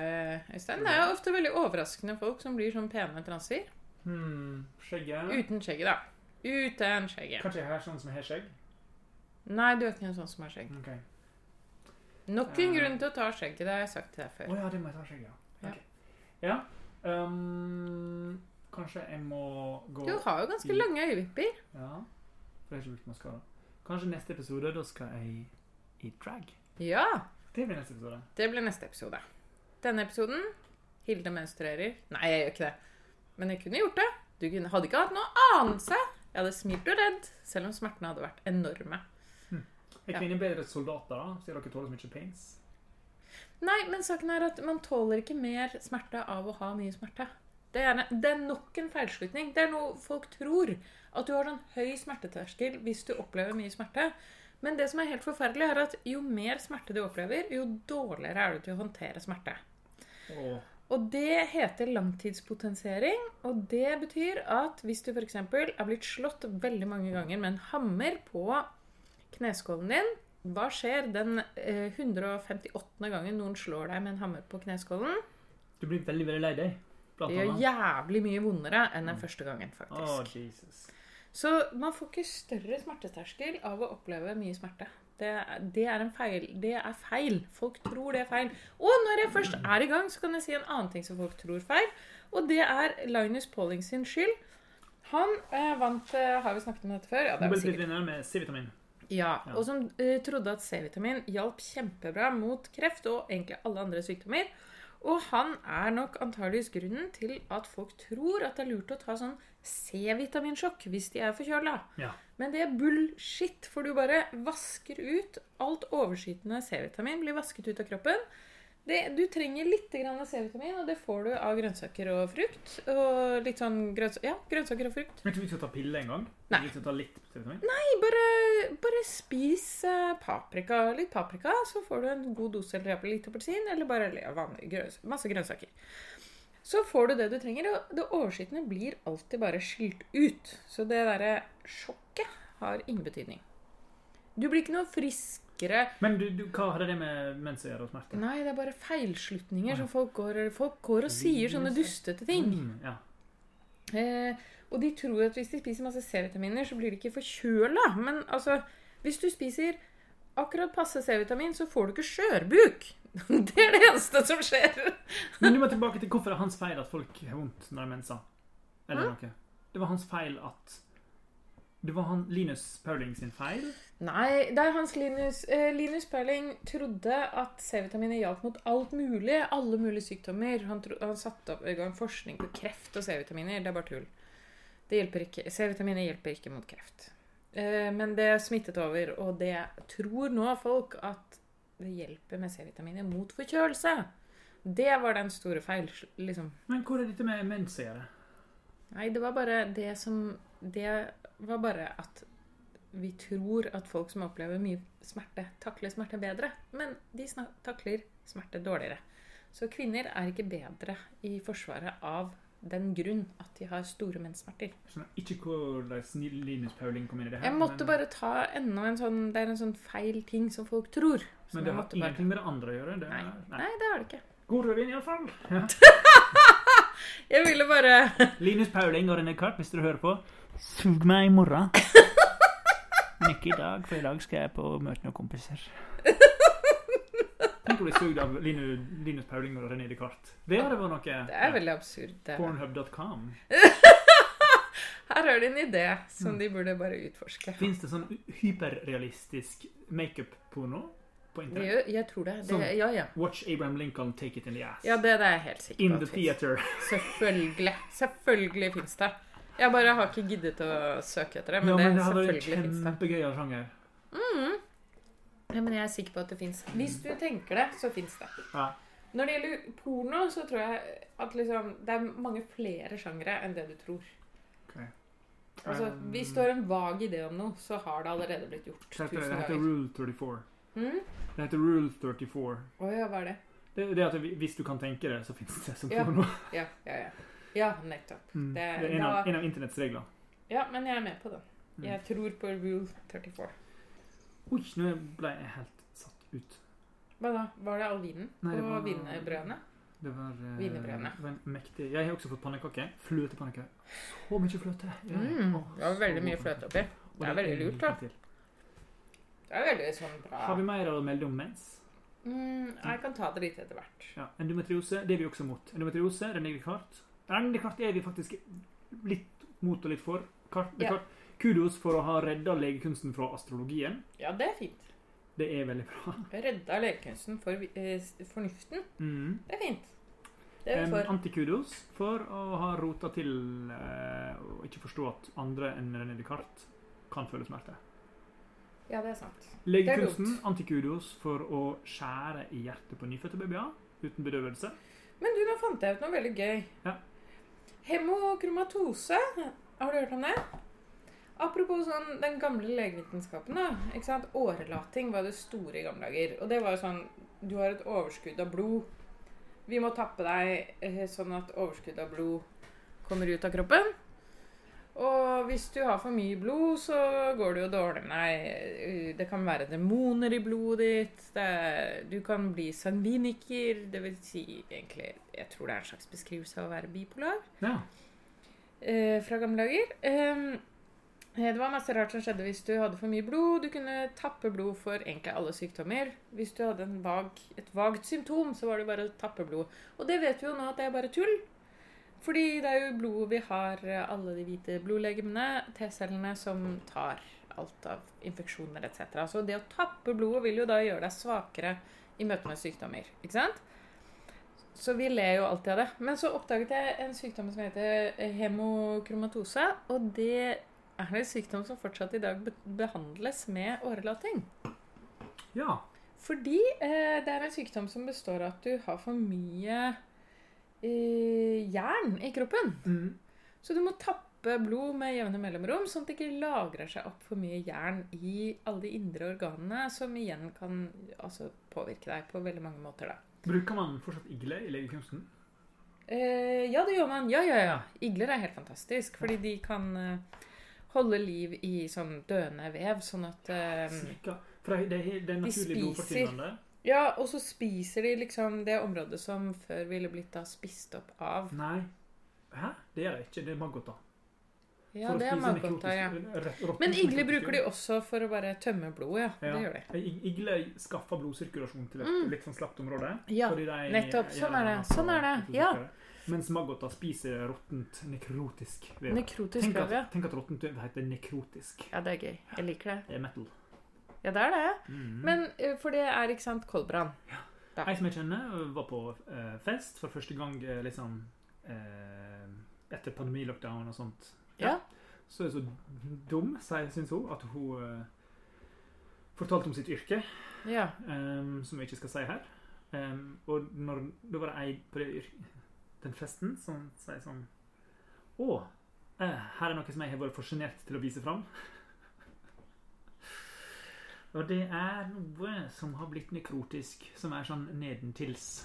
Øystein. Det er jo ofte veldig overraskende folk som blir sånn pene transer. hmm, skjegget Uten skjegget, da. Uten skjegget. Kanskje jeg har sånn som har skjegg? Nei, du er ikke en sånn som har skjegg. Ok. Nok en Eh. grunn til å ta skjegget. Det har jeg sagt til deg Å før. ja, det må jeg ta skjegget, ja. Ja. Ok. Ja. Um, kanskje jeg må gå Du har jo ganske i- lange øyevipper. Ja. For jeg har ikke brukt maskara. Kanskje neste episode, da skal jeg i drag. Ja, Det blir neste episode. det blir neste episode. Denne episoden Hilde menstruerer. Nei, jeg gjør ikke det. Men jeg kunne gjort det. Du kunne, hadde ikke hatt noe anelse. Jeg hadde smilt og redd, selv om smertene hadde vært enorme. Er kvinner bedre soldater, da? Siden dere tåler så mye pains? Nei, men saken er at man tåler ikke mer smerte av å ha mye smerte. Det er, det er nok en feilslutning. Det er noe folk tror. At du har sånn høy smerteterskel hvis du opplever mye smerte. Men det som er helt forferdelig, er at jo mer smerte du opplever, jo dårligere er du til å håndtere smerte. Og Og det heter langtidspotensiering. Og det betyr at hvis du f.eks. er blitt slått veldig mange ganger med en hammer på kneskålen din Hva skjer den eh, 158. gangen noen slår deg med en hammer på kneskålen? du blir veldig, veldig lei deg. Det gjør jævlig mye vondere enn den første gangen, faktisk. Jesus. Så man får ikke større smerteterskel av å oppleve mye smerte. Det, det, er en feil. det er feil. Folk tror det er feil. Og når jeg først er i gang, så kan jeg si en annen ting som folk tror feil. Og det er Linus Pauling sin skyld. Han eh, vant eh, Har vi snakket om dette før? Ja, det er sikkert. Med C-vitamin. Ja, Ja. og som uh, trodde at C-vitamin hjalp kjempebra mot kreft og egentlig alle andre sykdommer. Og han er nok antageligvis grunnen til at folk tror at det er lurt å ta sånn C-vitaminsjokk hvis de er forkjøla. Ja. Men det er bullshit, for du bare vasker ut alt overskytende C-vitamin. Blir vasket ut av kroppen. Det, du trenger litt C-vitamin, og det får du av grønnsaker og frukt. Og litt sånn grønns ja, grønnsaker og frukt. Men ikke vi skal ta pille en gang? Nei. Bare, bare spis eh, paprika. Litt paprika, så får du en god dose eller iallfall litt appelsin. Eller bare vanlig grøns, masse grønnsaker. Så får du det du trenger, og det overskytende blir alltid bare skylt ut. Så det derre sjokket har ingen betydning. Du blir ikke noe friskere. Men du, du, hva hadde det med mens å gjøre og smerte? Nei, det er bare feilslutninger Å, ja. som folk går, folk går og sier sånne dustete ting. Mm, ja. Eh, og de tror at hvis de spiser masse C-vitaminer, så blir de ikke forkjøla. Men altså, hvis du spiser akkurat passe C-vitamin, så får du ikke skjørbuk. <laughs> Det er det eneste som skjer. Men du må tilbake til hvorfor det er hans feil at folk har vondt når de menser. Eller Hæ? noe. Det var hans feil at Det var han Linus Pauling sin feil. Nei, det er Hans Linus eh, Linus Pauling trodde at C-vitaminer hjalp mot alt mulig. Alle mulige sykdommer. Han, tro, han satte opp i gang forskning på kreft og C-vitaminer. Det er bare tull. C-vitaminer hjelper ikke mot kreft. Eh, men det er smittet over, og det tror nå folk at det hjelper med C-vitaminer mot forkjølelse. Det var den store feil, liksom. Men hvor er dette med mens? Nei, det var bare det som Det var bare at vi tror at folk som opplever mye smerte, takler smerte bedre. Men de takler smerte dårligere. Så kvinner er ikke bedre i forsvaret av den grunn at de har store menssmerter. Skjønner ikke hvordan Linus Pauling kom inn i det her. Jeg måtte men, bare ta enda en sånn Det er en sånn feil ting som folk tror. Som men det har ingenting bare- med det andre å gjøre. Det, Nei. nei. Nei, det har det ikke. God rødvin, iallfall. Ja. <laughs> Jeg ville bare <laughs> Linus Pauling og René Kart, hvis dere hører på, sug meg i morgen. Men ikke i dag, for i dag skal jeg på møte noen kompiser. Tenk å bli sugd av Linus, Linus Pauling og René Descartes. Det hadde vært noe. Det er veldig absurd. Pornhub.com. <laughs> Her har de en idé som de burde bare utforske. Fins det sånn hyperrealistisk makeup-porno på internett? gjør, jeg tror det. det ja, ja. Watch Abraham Lincoln take it in the ass. Ja, det, det er jeg helt sikker In the theater. <laughs> Selvfølgelig. Selvfølgelig fins det. Jeg bare har ikke giddet å søke etter det, men, ja, men det det, selvfølgelig fins det. kjempegøy av sjanger. Ja, men jeg er sikker på at det fins. Hvis du tenker det, så fins det. Ja. Når det gjelder porno, så tror jeg at liksom, det er mange flere sjangere enn det du tror. Okay. Altså, Um, Hvis du har en vag idé om noe, så har det allerede blitt gjort Det heter. Rule 34. Mm? Det heter Rule 34. Oh, ja, hva er det? Det, det er at hvis du kan tenke det, så fins det som Ja. porno. Ja, ja, ja. Ja, nettopp. Mm. Det- Det er en av, da- en av internetts regler. Ja, men jeg er med på det. Mm. Jeg tror på rule 34. Oi, nå ble jeg helt satt ut. Hva da? Var det all vinen Nei, det på var- wienerbrødene? Det var, eh, det var mektig Jeg har også fått pannekaker. Fløtepannekaker. Så mye fløte. Ja. Mm, det var veldig mye fløte oppi. Det er veldig lurt, da. Det er veldig sånn bra. Har vi mer å melde om mens? Mm, jeg kan ta det litt etter hvert. Ja, Endometriose det er vi også mot. Endometriose, renegekart. Descartes. Er vi faktisk litt mot og litt for. Kart, Ja. kart. Kudos for å ha redda legekunsten fra astrologien. Ja, det er fint. Det er veldig bra. Redda legekunsten for eh, fornuften. Mm. Det er fint. Det er for. Antikudos for å ha rota til eh, å ikke forstå at andre enn René Descartes kan føle smerte. Ja, det er sant. Legekunsten antikudos for å skjære i hjertet på nyfødte babyer uten bedøvelse. Men du, nå fant jeg ut noe veldig gøy. Ja. Hemokromatose. Har du hørt om det? Apropos sånn, den gamle legevitenskapen. da, ikke sant? Årelating var det store i gamle dager. Og det var jo sånn Du har et overskudd av blod. Vi må tappe deg eh, sånn at overskudd av blod kommer ut av kroppen. Og hvis du har for mye blod, så går det jo dårlig med deg. Det kan være demoner i blodet ditt. Det er, du kan bli sangviniker. Det vil si egentlig Jeg tror det er en slags beskrivelse av å være bipolar Ja. eh, fra gamle dager. Eh, det var masse rart som skjedde hvis du hadde for mye blod. Du kunne tappe blod for egentlig alle sykdommer. Hvis du hadde en vag, et vagt symptom, så var det bare å tappe blod. Og det vet vi jo nå at det er bare tull. Fordi det er jo blodet vi har eh, alle de hvite blodlegemene, T-cellene, som tar alt av infeksjoner etc. Så det å tappe blodet vil jo da gjøre deg svakere i møte med sykdommer. Ikke sant? Så vi ler jo alltid av det. Men så oppdaget jeg en sykdom som heter hemokromatose. Og det er en sykdom som fortsatt i dag behandles med årelating. ja. Fordi eh, det er en sykdom som består av at du har for mye eh, jern i kroppen. Mm. Så du må tappe blod med jevne mellomrom, sånn at det ikke lagrer seg opp for mye jern i alle de indre organene, som igjen kan altså, påvirke deg på veldig mange måter. da. Bruker man fortsatt igle i legekunsten? Eh, ja, det gjør man. Ja, ja, ja. Igler er helt fantastisk, fordi de kan eh, holde liv i sånn døende vev, sånn at eh, det er, det er naturlig spiser. Ja, og så spiser de liksom det området som før ville blitt da spist opp av Nei. Hæ? Det er det ikke. Det er maggoter. Ja, For det er spise ja. Men igler bruker de også for å bare tømme blodet, ja. Ja. Det gjør de. Igle skaffer blodsirkulasjon til et Mm. litt sånn slapt område. Ja, de nettopp. Sånn er det. Sånn er det. Ja. Mens maggoter spiser råttent nekrotisk vev. Nekrotisk vev, ja. tenk at råttent vev heter nekrotisk. Ja, det er gøy. Jeg liker det. Det er metal. Ja, det er det. Mm. Men eh, for det er, ikke sant, koldbrann. Ei som jeg kjenner, var på eh, fest for første gang eh, liksom eh, etter pandemilockdown og sånt. Ja. Så er det så dum, syns hun, at hun eh, fortalte om sitt yrke, Ja. um, som jeg ikke skal si her. Um, og når, da var det ei på det den festen som sier sånn Å, her er noe som jeg har vært for sjenert til å vise fram. Og det er noe som har blitt nekrotisk, som er sånn nedentils.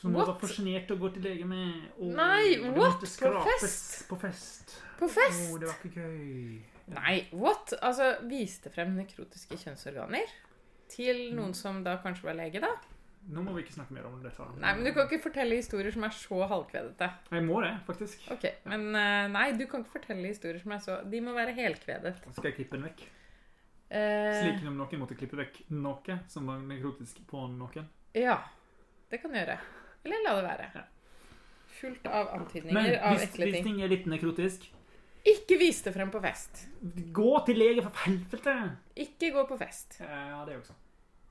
Som hun What? var for sjenert å gå til lege med. Og Nei, what? På fest? På fest. På fest? Å, det var ikke gøy. Nei, what? Altså, viste frem nekrotiske kjønnsorganer? Til noen som da kanskje var lege, da? Nå må vi ikke snakke mer om dette. Nei, men du kan ikke fortelle historier som er så halvkvedete. Jeg må det, faktisk. Ok, men eh, nei, du kan ikke fortelle historier som er så De må være helkvedet. Skal jeg klippe den vekk? Eh, Slik om noen måtte klippe vekk noe som var nekrotisk på noen. Ja. Det kan gjøre. Eller la det være. Ja. Fullt av Men antydninger av hvis, ekle hvis ting. ting er litt nekrotisk Ikke vis det frem på fest. Gå til lege, for helvete! Ikke gå på fest. Ja, det også.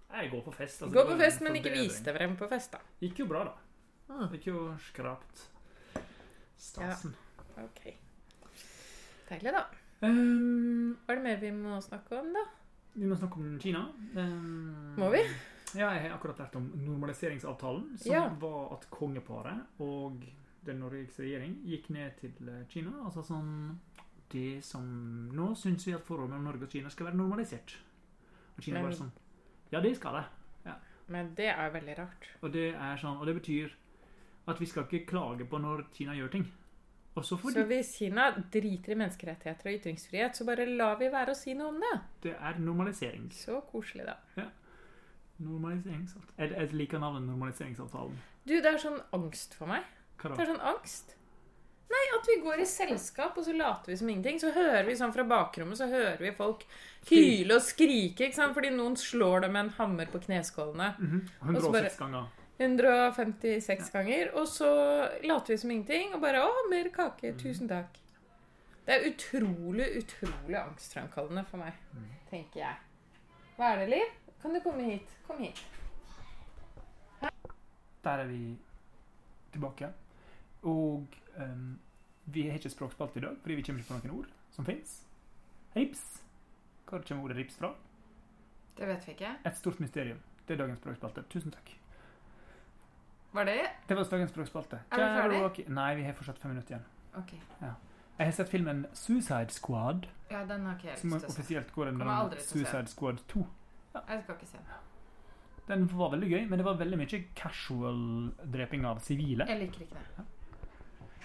Jeg går på fest. altså, Gå på fest, men ikke vis det frem på fest, da. Gikk jo bra, da. Ah. Gikk jo skrapt. Stasen. Ok. Deilig, da. Ehm, Hva er det mer vi må snakke om, da? vi må snakke om Kina. Um, Må vi? Ja, jeg har akkurat lært om normaliseringsavtalen, som Ja. var at kongeparet og den Norges regjering gikk ned til eh, Kina. Altså sånn Det som Nå syns vi at forholdet mellom Norge og Kina skal være normalisert. Og Kina Men- bare sånn Ja, det skal det. Men det er veldig rart. Og det sånn, og det betyr at vi skal ikke klage på når Kina gjør ting. Så Så hvis Kina driter i menneskerettigheter og ytringsfrihet, så bare lar vi være å si noe om det. Det er normalisering. Så koselig, da. Normaliseringsavtalen. Jeg, liker navnet normaliseringsavtalen. Du, det er sånn angst for meg. Hva Det er sånn angst. Nei, at vi går i selskap, og så later vi som ingenting. Så hører vi sånn fra bakrommet, så hører vi folk hyle og skrike, ikke sant? Fordi noen slår dem med en hammer på kneskålene. Mhm. Og så bare- 106 ganger. 156 ganger. Og så later vi som ingenting, og bare 'Å, mer kake. Tusen takk'. Det er utrolig, utrolig angstfremkallende for meg, tenker jeg. Hva er det, Liv? Kan du komme hit? Kom hit. Der er vi tilbake. Og um, vi har ikke språkspalte i dag, fordi vi kommer ikke på noen ord som fins. Rips. Hvor kommer ordet rips fra? Det vet vi ikke. Et stort mysterium. Det er dagens språkspalte. Tusen takk. Var det Det var dagens språkspalte. Er vi ferdig? Kjære- Nei, vi har fortsatt fem minutter igjen. Ok. Jeg har sett filmen Suicide Squad, Ja, den har ikke jeg som lyst til å se. offisielt går under Kommer navnet aldri til å se. Suicide Squad 2. Jeg skal ikke se den. Den var veldig gøy, men det var veldig mye casual dreping av sivile. Jeg liker ikke det.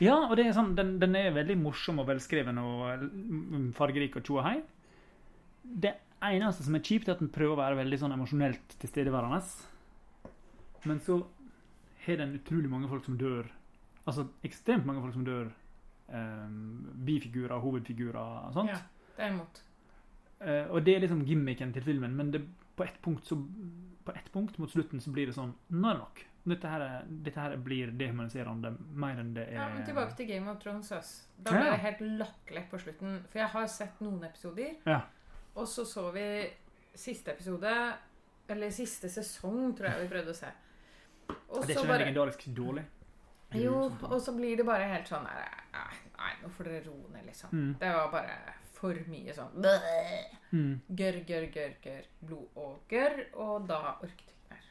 Ja, og det er sånn, den, den er veldig morsom og velskreven og mm, fargerik og tjo og hei. Det eneste som er kjipt, er at den prøver å være veldig sånn emosjonelt tilstedeværende. Men så har den utrolig mange folk som dør. Altså ekstremt mange folk som dør. Um, bifigurer, hovedfigurer og sånt. Ja, det er imot. Eh, og det er liksom gimmicken til filmen, men det, på ett punkt så På ett punkt mot slutten så blir det sånn Nå er det nok. Dette her, er- dette her blir dehumaniserende mer enn det er Ja, men tilbake til Game of Thrones. søs Da ble ja. det helt latterlig på slutten. For jeg har sett noen episoder, Ja. og så så vi siste episode Eller siste sesong, tror jeg vi prøvde å se. Og Det er ikke bare legendarisk dårlig. Jo, og så blir det bare helt sånn der, Nei, nå får dere roe ned, liksom. Mm. Det var bare for mye sånn. Mm. Gørr, gørr, gørr, gørr. Blod og gørr. Og da orket jeg ikke mer.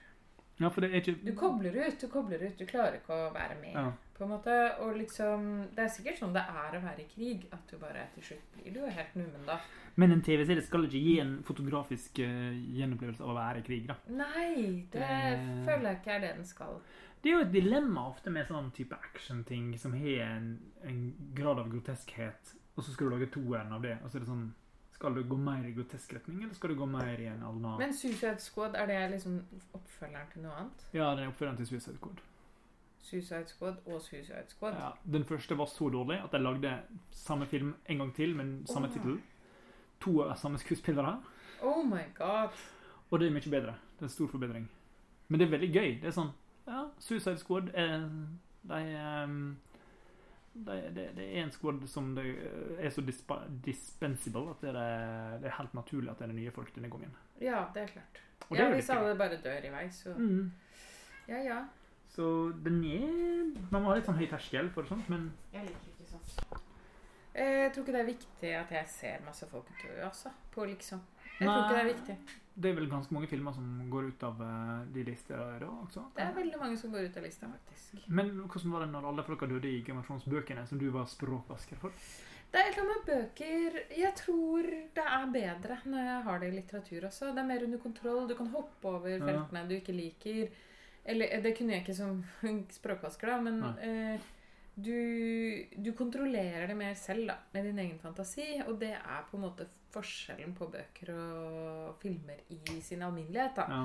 Ja, for det er ikke Du kobler ut, du kobler ut. Du klarer ikke å være med. ja. På en måte, og liksom Det er sikkert sånn det er å være i krig, at du bare til slutt blir du jo helt nummen da. Men en TV-serie skal ikke gi en fotografisk uh, gjenopplevelse av å være i krig. da. Nei, det Det- føler jeg ikke er det den skal. Det er jo et dilemma ofte med sånn type actionting som har en, en grad av groteskhet, og så skal du lage toeren av det. og så er det sånn Skal du gå mer i grotesk retning, eller skal du gå mer i en annen Men Suicide Squad, er det liksom oppfølgeren til noe annet? Ja, det er oppfølgeren til Suicide Squad. Suicide Squad og Suicide Squad? Ja, den første var så dårlig at de lagde samme film en gang til, men samme oh. tittel. To av samme skuespillere. Oh my god. Og det er mye bedre. Det er en stor forbedring. Men det er veldig gøy. Det er sånn Ja, Suicide Squad er De ehm, de, det, det er en squad som det er så disp dispensable at det er, det er helt naturlig at det er nye folk denne gangen. Ja, det er klart. Og Ja, Hvis alle bare dør i vei, så Mm. Ja, ja. Så den er Man må ha litt sånn høy terskel for sånt, men Jeg liker ikke sånn. Jeg tror ikke det er viktig at jeg ser masse folk dø, altså. På liksom. Jeg tror ikke det er viktig. det er vel ganske mange filmer som går ut av eh, de lister da også. Det er veldig mange som går ut av lista, faktisk. Men hvordan var det når alle folka døde i generasjonsbøkene, som du var språkvasker for? Det er et eller annet med bøker Jeg tror det er bedre når jeg har det i litteratur også. Det er mer under kontroll. Du kan hoppe over Ja. feltene du ikke liker. Eller eh, det kunne jeg ikke som <laughs> språkvasker, da, men eh, du, du kontrollerer det mer selv da, med din egen fantasi. Og det er på en måte forskjellen på bøker og filmer i sin alminnelighet. da. Ja.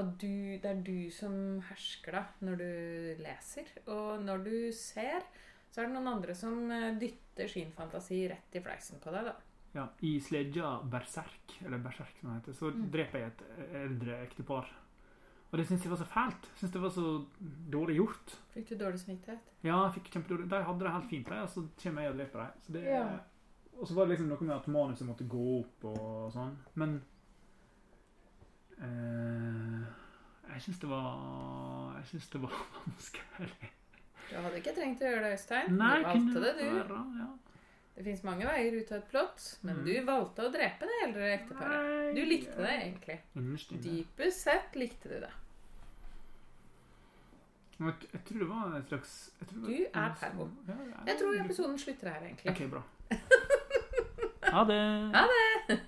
At du, det er du som hersker da, når du leser. Og når du ser, så er det noen andre som eh, dytter sin fantasi rett i fleisen på deg. da. Ja, I sledja Berserk, eller Berserk som det heter, så Mm. dreper jeg et eldre ektepar. Og det syntes jeg var så fælt. Synes det var så dårlig gjort. Fikk du dårlig samvittighet? Ja, jeg fikk kjempedårlig De hadde det helt fint, og så kommer jeg og dreper dem. Så det- Ja. Og så var det liksom noe med at manuset måtte gå opp og sånn. Men eh, Jeg syns det var Jeg syns det var <laughs> vanskelig. Du hadde ikke trengt å gjøre det, Øystein. Nei, du valgte det, du. være, ja. Det fins mange veier ut av et plott, men Mm. du valgte å drepe det eldre ekteparet. Du likte det egentlig. Dypest sett likte du det. Men Jeg, tror det var en slags tror Du er pervo. Ja, jeg, Jeg tror episoden slutter her, egentlig. Ok, bra. Ha det. Ha det!